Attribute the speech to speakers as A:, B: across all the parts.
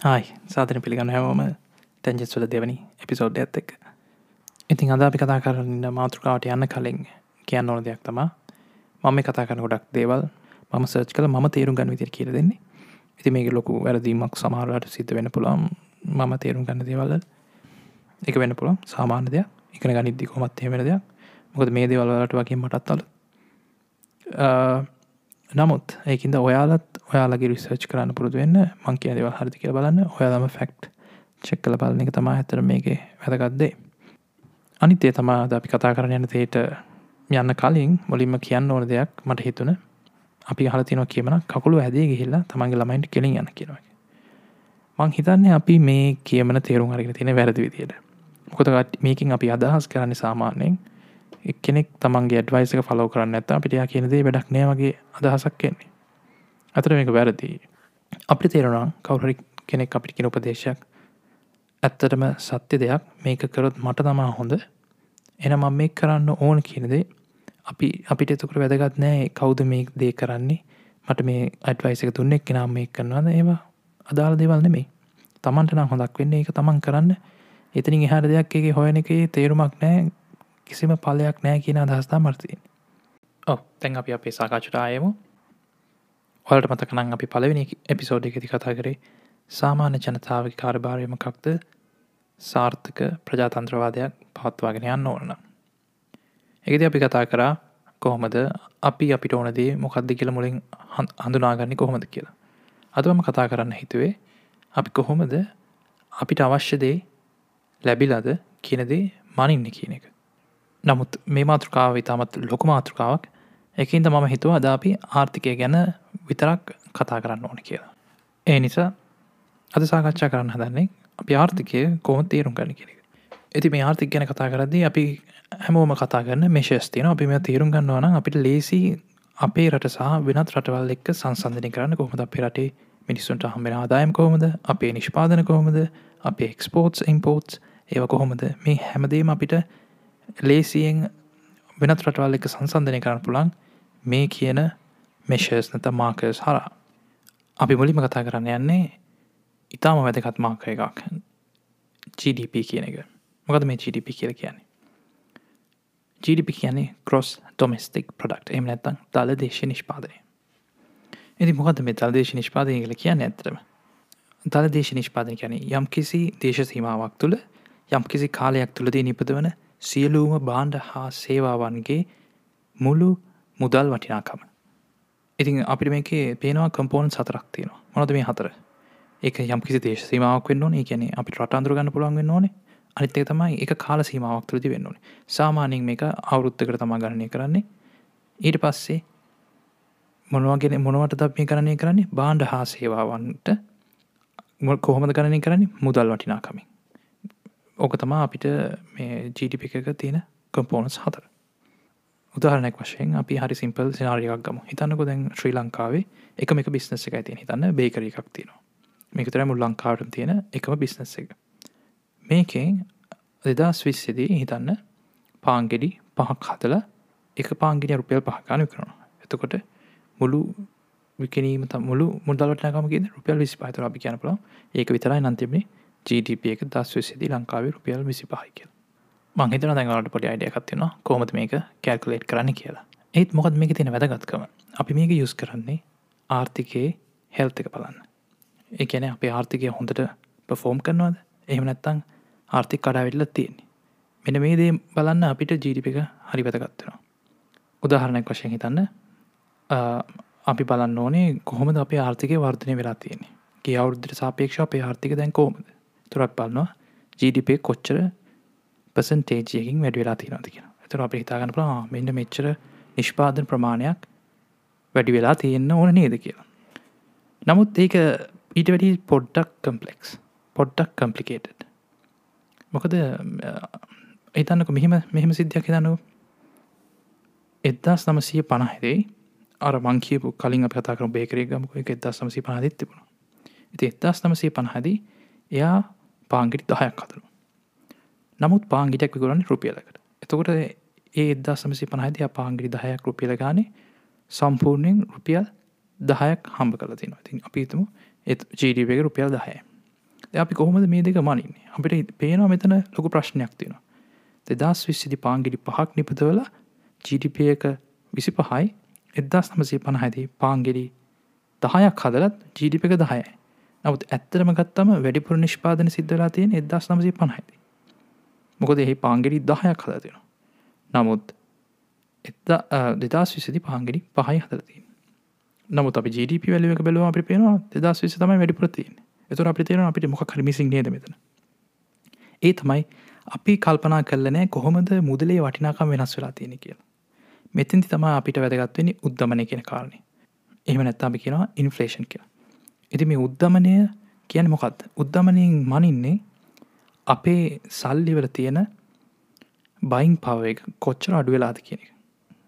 A: හයි සාධන පිළිගන්න හැවෝම තැන්ජෙස්වල දෙවනි එපිසෝඩ් ඇත් එක් ඉතින් අද අපි කතා කරන්න මාතෘකාවට යන්න කලින් කියන්න ඕන දෙයක් තමා මම කතා කරන ගොඩක් දේවල් මම සර්ච් කල ම තේරුම් ගන්න විදිර කියර දෙන්නේ. ඉති මේක ලොකු වැරදීමක් සමහරට සිද්ධ වෙන පුළම් මම තේරුම් ගන්න දේවල්ල එක වෙන පුළම් සාමාන්‍ය දෙයක්. එකන ගනිද්දි කොමත් හෙමෙන දෙයක්. මොකද මේ දේවල්ලට වගේ මටත්තල නමුත් ඒකින්ද ඔයාලත් ඔයාලගේ රිසර්ච් කරන්න පුරුදු වෙන්න මං කිය දෙවල් හරිති කියල බලන්න. ඔයාලම ෆෙක්ට් චෙක් කල බලන එක තමා ඇතර මේගේ වැදගත්දේ අනිතේ තමා ද අපි කතා කරන යන තේට යන්න කලින් මුලින්ම කියන්න ඕන දෙයක් මට හිතුන. අපි හලතිනව කියමන කකුළු ඇදේ ගිහිල්ලා තමන්ගේ ළමයින්ට කෙලින් යන්න කියෙනව මං හිතන්නේ අපි මේ කියමන තේරුම් අරගෙන තියෙන වැරදි විදියට. මොකද මේකින් අපි අදහස් කරන්න සාමාන්‍යයෙන් එක්කෙනෙක් තමන්ගේ ඇඩ්වයිසක ෆලෝ කරන්න ඇත අපිටයා කියනදේ වැඩක් නෑ වගේ අදහසක් කෙන්නේ අතර මේක වැරදි. අපි තේරුණා කවුහරි කෙනෙක් අපිට කියෙන උපදේශයක් ඇත්තටම සත්‍ය දෙයක්. මේක කරොත් මට තමා හොඳ. එන මම මේ කරන්න ඕන කියනදේ අපි අපිට එතකට වැදගත් නෑ. කවුද මේ දේ කරන්නේ? මට මේ අඩවයිසක තුන්නෙක් කෙනම් මේ කරනවද ඒවා අදාළ දෙවල් නෙමේ තමන්ට නම් හොඳක් වෙන්නේ එක තමන් කරන්න. එතනින් එහට දෙයක් එක හොයන එක තේරුමක් නෑ. කිසිම පලයක් නෑ කියන අදහස්ථා මර්තියෙන් ඔව. තැන් අපි අපේ සාකාචටායමු ඔලට මතකනං අපි පලවෙනි එපිසෝඩ් එකති කතා කරේ සාමාන්‍ය ජනතාව කාරභාරයමකක්ද සාර්ථක ප්‍රජාතන්ත්‍රවාදයක් පවත්වාගෙන යන්න ඕන එකති අපි කතා කරා කොහොමද අපි අපිට ඕනදේ මොකක්ද කියල මුලින් හඳුනාගන්නේ කොහොමද කියලා. අදවම කතා කරන්න හිතුවේ අපි කොහොමද අපිට අවශ්‍ය දේ ලැබිලද කියනදේ මනින්න කියන එක. නමුත් මේ මාතෘකාව ඉතාමත් ලොකු මාතෘකාවක්. එකින්ද මම හිතුව අද අපි ආර්ථිකය ගැන විතරක් කතා කරන්න ඕන කියලා. ඒ නිසා අද සාකච්ඡා කරන්න හදන්නේ අපි ආර්ථිකය කොම තේරුම් කරන කෙනෙක. ඇති මේ ආර්ථික ගැන කතා කරදී අපි හැමෝම කතා කරන්න මේශස්තින අපි මේ තේරුම් ගන්නවන අපිට ලේසි අපේ රට සහ වෙනත් රටවල් එක්ක සංසන්ධනය කරන්න කොහොමද? අපේ රටේ මිනිස්සුන්ට හම්බෙන ආදායම් කොහොමද? අපේ නිෂ්පාදන කොහොමද? අපේ එක්ස්පෝර්ට්ස් ඉම්පෝර්ට්ස් ඒව කොහොමද? මේ හැමදේම අපිට ලේසියෙන් වෙනත් රටවල් එක සංසන්ධනය කරන්න පුළන් මේ කියන මෙශස් නැත මාකස් හර අපි මුලිම කතා කරන්න යන්නේ ඉතාම වැදකත් මාක එකක්. GDP කියන එක. මොකද මේ GDP කියල කියන්නේ? GDP කියන්නේ කොස් ඩොමස්ටික් ප්‍රඩක්් එම නැත්තං දල දේශ නිෂ්පාදනය. ඇති මොකද මේ දල් දේශ නිෂ්පාදනය කළ කියන්න ඇතරම දල දේශ නිෂ්පාදන කියන යම් කිසි දේශ සීමාවක් තුළ යම් කිසි කාලයක් තුළදී නිපදවන සියලූම බාණ්ඩ හා සේවාවන්ගේ මුළු මුදල් වටිනාකම. ඉතින් අපිට මේකේ පේනවා කම්පෝන් සතරක් තියෙනවා. මොනද මේ හතර? ඒක යම් කිසි දේශ සීමාවක් වෙන්න ඕනේ. කියන්නේ අපි රටන්දුරගන්න පුළුවන් වෙන්න ඕනේ. අනිත් එක තමයි එක කාල සීමාවක් තුළදි වෙන්න ඕනේ. සාමාන්‍යයෙන් මේක අවුරුත්තකට තමා ගණනය කරන්නේ. ඊට පස්සේ මොනවගෙන මොනවට දත්මය කරණය කරන්නේ? බාණ්ඩ හා සේවාවන්ට කොහොමද කරණය කරන්නේ? මුදල් වටිනාකමින්. ඕක තමා අපිට මේ ජීටිපි එක තියෙන කම්පෝනස් හතර. උදාහරනෙක් වශයෙන් අපි හරි සිම්පල් සිනාරියක් ගම. හිතන්නක දැන් ශ්‍රී ලංකාවේ එකම එක බිස්නස එක තියෙන. හිතන්න බේකර එකක් තියෙනවා. මේකතර මුල් ලංකාවට තියෙන එකම බිස්නස් එක. මේකෙන් දෙදස් විස්සදී හිතන්න පාංගෙඩි පහක් හතල එක පාංගිනි රුපියල් පහකානු කරනවා එතකොට මුළු විකනීම මුළු මුදලටනකමගේ රුපියල් විසි පහතර අපි කියනපල ඒක විතරයි නන්තිබේ GDP එක දස් විසිදි ලංකාවේ රුපියල් විසි පහයි කියල මංහිතන දැඟලට පොඩි අයිඩියකත්තින කොමත මේක කැල්කුලේට් කරන්න කියලා. ඒත් මොකද මේක තියෙන වැදගත්කම? අපි මේක යුස් කරන්නේ ආර්ථිකයේ හෙල්ත එක බලන්න. එකන අපේ ආර්ථිකය හොඳට පෆෝම් කරනවාද? එහෙම නැත්තං ආර්ථික කඩාවෙල්ල තියෙන්නේ. මෙන මේ දේ බලන්න අපිට ජීඩිප එක හරි වැදගත්වෙනවා උදාහරණයක් වශයෙන් හිතන්න. අපි බලන්න ඕනේ කොහොමද අපේ ආර්ථිකය වර්ධනය වෙලා තියෙන්නේ? කිය අවුද්ධට සාපේක්ෂ අපේ ආර්ථික දැන් කෝමද තුරක් බලන්නවා ජීඩිපේ කොච්චර පසන්ටේජයකින් වැඩ වෙලා තියෙනද කියෙන එතුර අප හිතාගන්න පලා මෙන්න මෙච්චර නිෂ්පාදන ප්‍රමාණයක් වැඩි වෙලා තියෙන්න්න ඕන නේද? කියලා. නමුත් ඒක ඊට වැඩි පොඩ්ඩක් කම්පලෙක්ස් පොඩ්ඩක් කම්පලිකේටඩ් මොකද එතන්නක මෙහෙම මෙහෙම සිද්ධයක් හිතනුව එදදාස් නමසය පණහිදේ අර මංකීපු කලින් අප කතා කරන බේකරේ ගමක. එක එදදා සමසි පහදිත් තිබුණ. ඉති එදදාස් නමසය පණහදී එයා පාංගිටි දහයක් හතරු නමුත් පාංගිටක් විකරන්න රුපියලකට. එතකොට ඒ එදදා සමසි පනහද පාංගිරි දහයක් රුපියල ගානේ සම්පූර්ණයෙන් රුපියල් දහයක් හම්බ කල තින තින් අපිතුම ජීඩිපක රුපියල් දහය අපි කොහොමද මේ දෙක මනින්නේ? අපිට පේනවා මෙතන ලොකු ප්‍රශ්නයක් තියෙනවා. දෙදස් විස්සිදි පාංගිඩි පහක් නිපදවල ජීඩිප එක විසි පහයි එදදාස් නමසේ පණහඇති පාංගෙඩි දහයක් හදලත් ජීඩිප එක දහයයි. නමුත් ඇත්තරම ගත්තම වැඩිපුර නිෂ්පාදන සිද්ධලා තියෙන එදදාස් නමසේ පණහයිති මොකද එහි පාංගෙඩි දහයක් හද තියෙන නමුත් එත්දා දෙදස් විසිදි පාංගෙඩි පහයි හදලතින් නමුත් අප ජීඩිප වැලුවක බැලවා අපි පේනවා දෙදස් විසි තමයි වැඩිපුරතින් එතුර අපි තේරෙන අපිට මොක කරමිසින් නේද මෙතන. ඒ තමයි අපි කල්පනා කල්ලනෑ කොහොමද මුදලේ වටිනාකම් වෙනස් වෙලා තියෙන කියලා. මෙතින්ති තම අපිට වැදගත්වෙනි උද්ධමනය කියෙන කාරණය එහම නැත්තාම කියෙනවා ඉන්ෆලේෂන් කියලා. ඉති මේ උද්ධමනය කියන මොකක්ද උද්ධමනයෙන් මනින්නේ අපේ සල්ලිවල තියෙන බයින් පව එක කොච්චර අඩු වෙලාද කියන එක.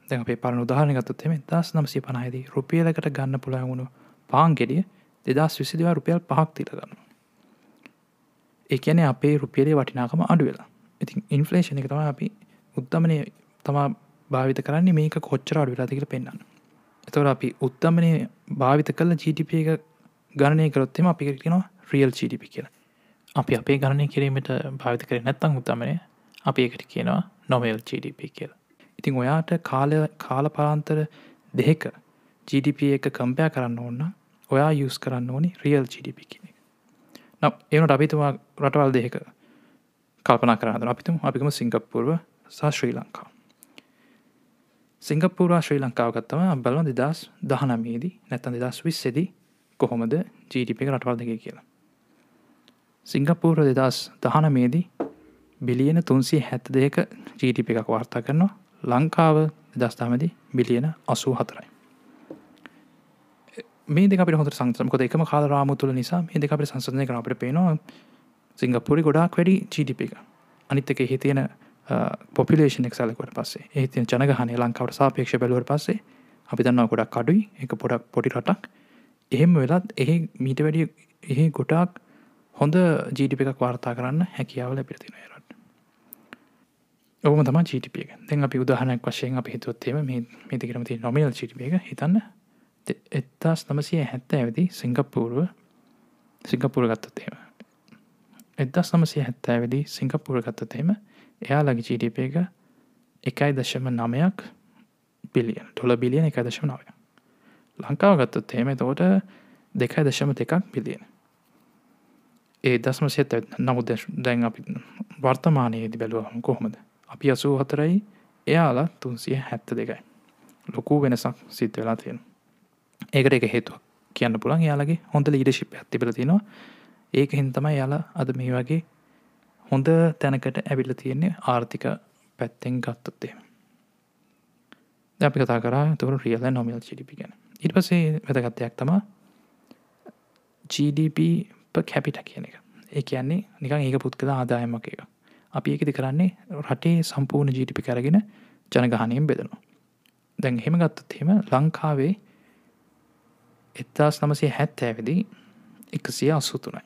A: දැ අපේ පරණ උදාහරනගත්තුත් එම දස් නම්සි පණහිදී රුපියලකට ගන්න පුළයවුණු පාන්ගෙඩිය දෙදස් විසිදිවා රුපියල් පහක් තිර ගන්න එකන අපේ රුපියලේ වටිනාකම අඩු වෙලා. ඉතින් ඉන්ෆලේෂණ එක තම අපි උත්තමනය තමා භාවිත කරන්නේ මේක කොච්චර අඩු වෙලාතිකට පෙන්න්න එතවට අපි උත්තමනය භාවිත කල ජීටිප එක ගණනය කරොත්තෙම අපි කරනවා රියල් ජීඩිපි කියලා. අපි අපේ ගණනය කිරීමට භාවිත කර නැත්තං උත්තමනය අපි එකට කියනවා නොමල් ජීඩිප කියලා. ඉතින් ඔයාට කාලය කාල පරාන්තර දෙක ජීඩිප එක කම්පයා කරන්න ඕන්න ඔයා යස් කරන්න ඕනි රියල් ජිඩිපි කියෙන නම් ඒනට අපිතුමා රටවල් දෙක කල්පනා කරන්න අපිතුම අපිකම සිංගප්පුර්ව සහ ශ්‍රී ලංකා සිංගපපුරා ශ්‍රී ලංකාව ගත්තම බලන දෙදස් දහනමේදී නැත්තන් දෙදස් විස්සෙදී කොහොමද ජීටිපි රටවල් දෙක කියලා? සිංගපූර දෙදස් දහනමේදී බිලියන තුන්සිය හැත්ත දෙක ජීටිපි එකක් වාර්තා කරනවා. ලංකාව දස්ථාමදි බිලියන අසූ හතරයි මේ දෙක හොට සංසමකොද එකම කාල රාම තුළ නිසා මේ දෙක අපට සංසධනය කන අපට පේනවා සිංගපුරි ගොඩාක් වැඩි චීඩිප එක අනිත් එක එහි තියෙන පොපිලේෂන් එක්සලකොට පස්සේ ඒතින ජනගහන ලංකාවට සාපේක්ෂ බැලුවට පස්සේ අපි දන්නවා ගොඩක් කඩුයි එක පොඩක් පොඩි රටක්. එහෙම වෙලත් එහි මීට වැඩිය එහි ගොටාක් හොඳ ජීඩිප එකක් වාර්තා කරන්න හැකියාවල පිරතින රට. ඔහම තම ජීටිපිය දැන් අපි උදාහනක් වශයෙන් අපි හිතුවත්තේම මේ මේතිකරමති නොමිල් චිටිප එක හිතන්න. එත්තාස් නමසය හැත්ත ඇවිදි සිංගප්පූරුව. සිංගපුර ගත්තතේම එදස් නමසය හැත්ත ඇවිදි සිංගපුර ගත්තතේම එයා ලගි ජීඩිප එක එකයි දශම නමයක් බිලියන් ටොල බිලියන එක දශම නවය ලංකාව ගත්තත් එහෙම තෝට දෙකයි දශම දෙකක් බිලියන ඒ දස්ම සෙත නමුත් දැන් අපි වර්තමානයේදි බැලුවහම කොහොමද? අපි අසූ හතරයි එයාලා තුන්සිය හැත්ත දෙකයි. ලොකු වෙනසක් සිද්ධ වෙලා තියෙන ඒකට එක හේතුවක් කියන්න පුළන් යාලගේ හොඳ ලීඩශිප් ඇතිබල තියෙනවා. ඒක හින්තම යාලා අද මේ වගේ හොඳ තැනකට ඇවිල්ල තියෙන්නේ ආර්ථික පැත්තෙන් ගත්තොත්තේ අපි කතා කර තුර රියල නොමිල් චිඩිපි ගැන. ඉට පසේ වැදගත්තයක් තමා GDP කැපිට කියන එක. ඒ කියන්නේ නිකන් ඒක පුත් කළ ආදායමක එක අපි ඒකෙති කරන්නේ රටේ සම්පූර්ණ ජීටිපි කරගෙන ජනගහනයෙන් බෙදනවා. දැන් හෙම ගත්තත් හෙම ලංකාවේ එත්තාස් නමසේ හැත් ඇවිදි එකසිය අස්සුතුනයි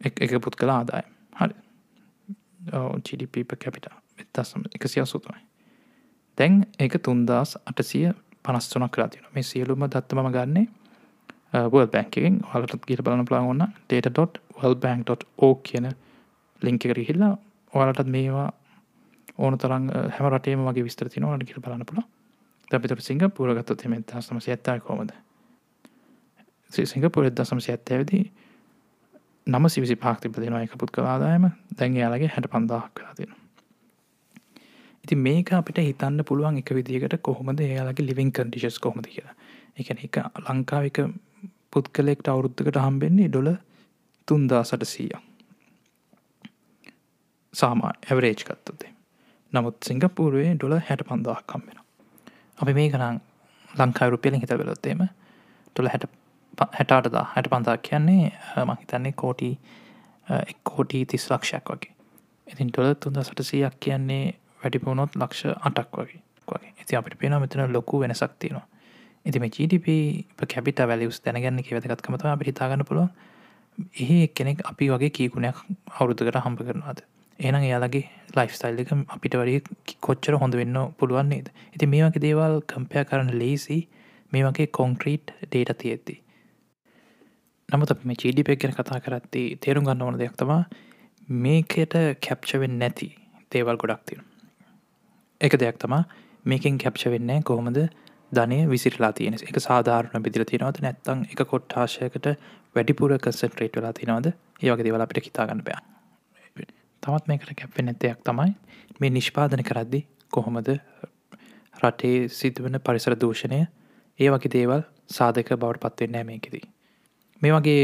A: එක පුත් කළ ආදාය හරි චිඩිපීප කැපිට එත්තස්සම එකසිය අසුතුනයි තැන් ඒක තුන්දස් අටසිය පනස්තුනක් කලා තින මේ සියලුම දත්තමම ගන්නේ වල් බැංකින් හලටත් ගිට බලන පලා ඔන්න ඩට.වල් බැංක්.ඕ කියන ලිංක කර හිල්ලා ඔයාලටත් මේවා ඕන තරන් හැම රටේම වගේ විස්තර තිනවාට කියල බලන්න පුළ අපිතර සිංහ පුරගත්ත මෙ සම ඇත්තා කොමද සිංහපුර දසමසි ඇත්තඇවිදි නම සිවිසි පාක්ති පතිනවා එක පුත් කලාදායම දැන් යාලගේ හැට පන්දාක් කලා තියෙන ඉති මේක අපිට හිතන්න පුළුවන් එක විදිකට කොහොමද එයාලගේ ලිවිං කන්ඩිශස් කොහොමද කියලා. එක එක ලංකාවික පුද්ගලෙක්ට අවුරුද්ධකට හම්බෙන්නේ ඩොල තුන්දා සට සීය සාමා ඇවරේජ් කත්තතේ නමුත් සිංගපූරුවේ ඩොල හැට පන්දාක් කම්බෙන අපි මේ කනම් ලංකායි රුපියලින් හිත වෙලොත්තේම ටොල හැට හැටාටදා හැට පන්තා කියන්නේ මහිතන්නේ කෝටි එක් කෝටී තිස් ලක්ෂයක් වගේ. ඉතින් ටොල තුන්ද සටසීයක් කියන්නේ වැඩිපුුණොත් ලක්ෂ අටක් වගේ. වගේ. ඇති අපිට පේන මෙතන ලොකු වෙනසක් තියෙනවා. ඉති මේ ජීඩිප කැපිට වැලිස් දැනගන්න වැදගත්කමතම අපි හිතාගන්න පුළුව එහ කෙනෙක් අපි වගේ කීකුණයක් අවුරුද්ධකට හම්ප කරනවාද? ඒනම් එයාලගේ ලයිෆ්ස්ටයිල් එක අපිට වඩ කොච්චර හොඳ වෙන්න පුළුවන්න්නේද ඉති මේ වගේ දේවල් කම්පය කරන ලේසි මේ වගේ කොන්ක්‍රීට් ඩේට තියෙද්දී. නමුත් අප මේ චීඩිපෙක් ගැන කතා කරත්ති තේරුම් ගන්න ඕන දෙයක් තමා මේකට කැප්චවෙන් නැති තේවල් ගොඩක් තියෙන එක දෙයක් තමා මේකින් කැප්ච වෙන්නේ කොහොමද? ධනය විසිරලා තියෙන එක. සාධාරණ බිදිල තිනවද නැත්තං එක කොට්ටාශයකට වැඩිපුර කසන්ට්‍රේට් වෙලා තිනවද ඒවගේ දෙවල අපිට හිතාගන්න බෑ. තමත් මේකට කැප්ෙන් ඇත්තයක් තමයි මේ නිෂ්පාදන කරද්දි කොහොමද රටේ සිදුවන පරිසර දූෂණය? ඒ වගේ දේවල් සාධක බවට පත්වෙන්නේ මේකෙදී. මේ වගේ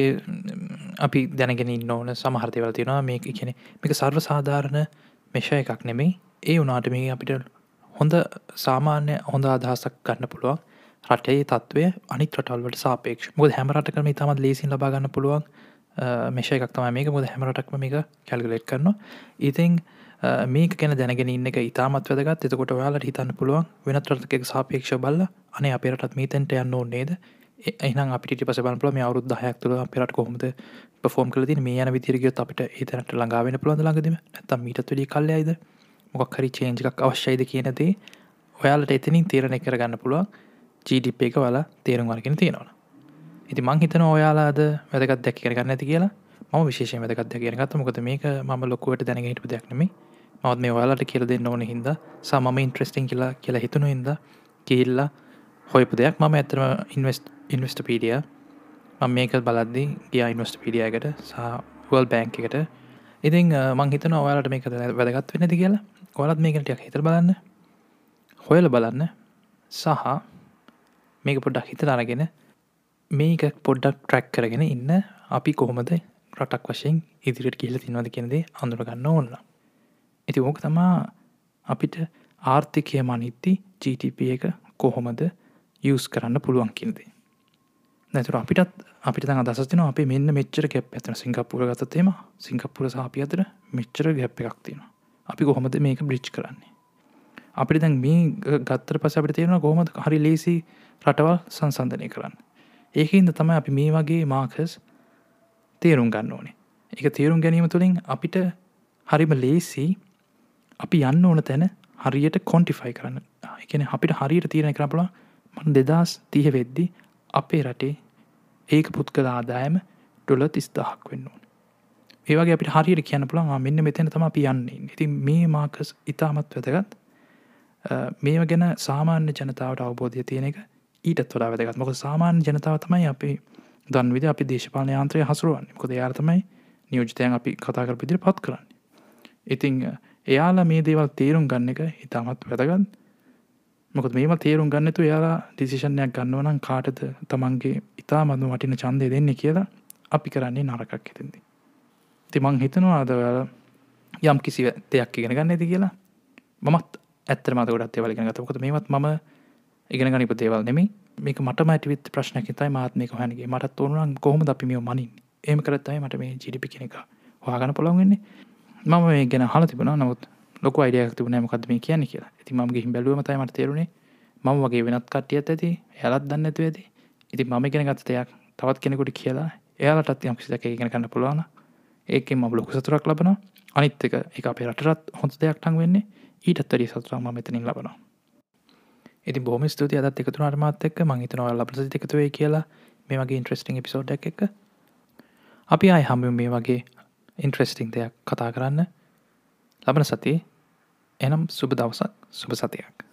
A: අපි දැනගෙන ඕන සමහර්තයවල තියෙනවා. මේ කියන මේක සර්ව සාධාරණ මෙෂය එකක් නෙමෙයි. ඒ වනාට මේ අපිට හොඳ සාමාන්‍ය හොඳ අදහසක් ගන්න පුළුවන්. රටේ තත්වය අනි රටල්වට සාපේක්ෂ. මුද හැමරට කරම තමත් ලේසින් ලබාගන්න පුළුවන් මෙෂය එකක් තම මේක. මුද හැමරටක්ම මේක කැල්ගලෙට් කරනවා. ඉතිං මේක ගැන දැනගෙන ඉන්න එක ඉතාමත් වැදගත්. එතකොට ඔයාලට හිතන්න පුළුවන් වෙනත් රටක සාපේක්ෂ බල්ල අනේ අපේරටත් මීතැන්ට යන්න ඕන්නේද එහන අපිට පස බලපල මේ අවුත් දහයක් තුළ පෙරට කොහොමද පෆෝම් කල ති මේ යන විදිරගයොත් අපිට ඒතනට ළඟාවෙන පුළොඳ ළඟදීම? නැතම් මීට තුළි කල්ලයිද මොක් හරි චේන්ජිකක් අවශ්‍යයිද කියනදේ ඔයාලට එතනින් තේරණය කරගන්න පුළුවන්. ජීඩිප් එක වලා තේරුම් වරගෙන තියෙනවා ඉති මං හිතන ඔයාලාද වැදගත් දැක් කරගන්න ඇති කියලා. ම විශේෂ වැදගත් කියන ගත මොකද මේක ම ලොකුවට දැනගහිට දෙයක්නෙමේ මවත් මේ ඔයාලට කියල දෙන්න ඕන හිද සමම ඉන්ට්‍රස්ටිං කියලා කියලා හිතුණු හිද කියල්ලා හොයපු දෙයක්. මම ඇතරම ඉන්වස්ට ඉන්වස්ට පීඩිය මං මේක බලද්දි ගිය ඉන්වස්ට පීඩියකට සහවල් බෑංක එකට. ඉතින් මං හිතන ඔයාලට මේක වැදගත් වෙනති කියලා. කොලත් මේකටයක් හිතර බලන්න. හොයල බලන්න. සහ මේක පොඩ්ඩක් හිත අරගෙන මේක පොඩ්ඩක් ට්‍රැක් කරගෙන ඉන්න අපි කොහොමද රටක් වශයෙන් ඉදිරිට කියල තිනවද කෙනෙදේ අඳුරගන්න ඕන්න ඇති ඕක තමා අපිට ආර්ථිකය මනිත්ති GTP එක කොහොමද යස් කරන්න පුළුවන් කිනදේ නැතුර අපිටත් අපිට අදසතින අපේ මෙන්න මෙච්චර ගැප් ඇතන සිංකපුර ගතතේම සිංකපුර සාපි අතර මෙච්චර ගැප් එකක් තියෙන අපි කොහොමද මේක බ්‍රිච් කරන්නේ? අපිට දැන් මේ ගත්තර පස අපට තියෙන කොහොමද හරි ලේසි රටවල් සංසන්ධනය කරන්න. ඒකන්ද තමයි අපි මේ වගේ මාකස් තේරුම් ගන්න ඕනේ. එක තේරුම් ගැනීම තුළින් අපිට හරිම ලේසි අපි යන්න ඕන තැන හරියට කොන්ටිෆයි කරන්න. එකන අපිට හරියට තියෙන කරපුලා මන් දෙදස් තිය වෙද්දි අපේ රටේ ඒක පුද්ගල ආදායම ඩොල තිස්දාහක් වෙන්න ඕන. ඒවගේ අපිට හරියට කියන්න පුළන් මෙන්න මෙතැන තම අපි යන්නේ. ඉති මේ මාකස් ඉතාමත් වැදගත්. මේව ගැන සාමාන්‍ය ජනතාවට අවබෝධය තියෙන එක ඊටත් වඩා වැදගත්. මොක සාමාන්‍ය ජනතාව තමයි අපි දන්විද අපි දේශපාලන යාන්ත්‍රය හසුරුවන් කොද යාර්තමයි නියෝජිතයන් අපි කතාකර පිදිරි පත් කරන්න. ඉතිං එයාලා මේ දේවල් තේරුම් ගන්න එක ඉතාමත් වැදගත්. මොකද මේම තේරුම් ගන්නතු යාලා ඩිසිෂණයක් ගන්නවනම් කාටද තමන්ගේ ඉතා මඳු වටින චන්දය දෙන්නේ කියලා අපි කරන්නේ නරකක් හිතෙන්දි. තිමං හිතනවාද යම් කිසි දෙයක් ඉගෙන ගන්න ඇති කියලා මත් ඇත්තර මත ගොඩත් ඒවලිගෙන ගතකොත මේවත් ම ඉගෙන ගනිප දේවල් නෙමේ මේක මට මටවිත් ප්‍රශ්නක තයි මාත්මක හැනගේ මටත් ඕනුවන් කොහොම අපි මේ මනින් ඒම කරත්තයි මට මේ ජිඩිපි කෙනෙක හවාගන පොළොන්වෙන්නේ මම මේ ගැන හල තිබුණා. නමුත් ලොක අයිඩයක් තිබුණ මොකද මේ කියන කියලා. ඇති ම ගහි බැලුවමතයි මට තේරුණේ මම වගේ වෙනත් කටියත් ඇති යාලත් දන්න ඇතු ඇති. ඉති මම ගෙන ගත දෙයක් තවත් කෙනෙකුට කියලා එයාලටත් යම් කිසිදක ඉගෙන කන්න පුළුවන ඒකෙන් ම ලොකු සතුරක් ලබන අනිත් එක එක අපේ රටරත් හොඳ දෙයක් ටං වෙන්නේ. ඊටත් වැඩි සතුරක් ම මෙතනින් ලබනවා. ඉති බොම ස්තුති අදත් එකතු අර්මාත් එක් මංහිතනව ලබස එකතුවේ කියලා මේ වගේ ඉන්ට්‍රස්ටිං පිසෝඩ් එක අපි අයි හම්බ මේ වගේ ඉන්ට්‍රස්ටිං දෙයක් කතා කරන්න. ලබන සතියේ එනම් සුබ දවසක් සුබ සතියක්.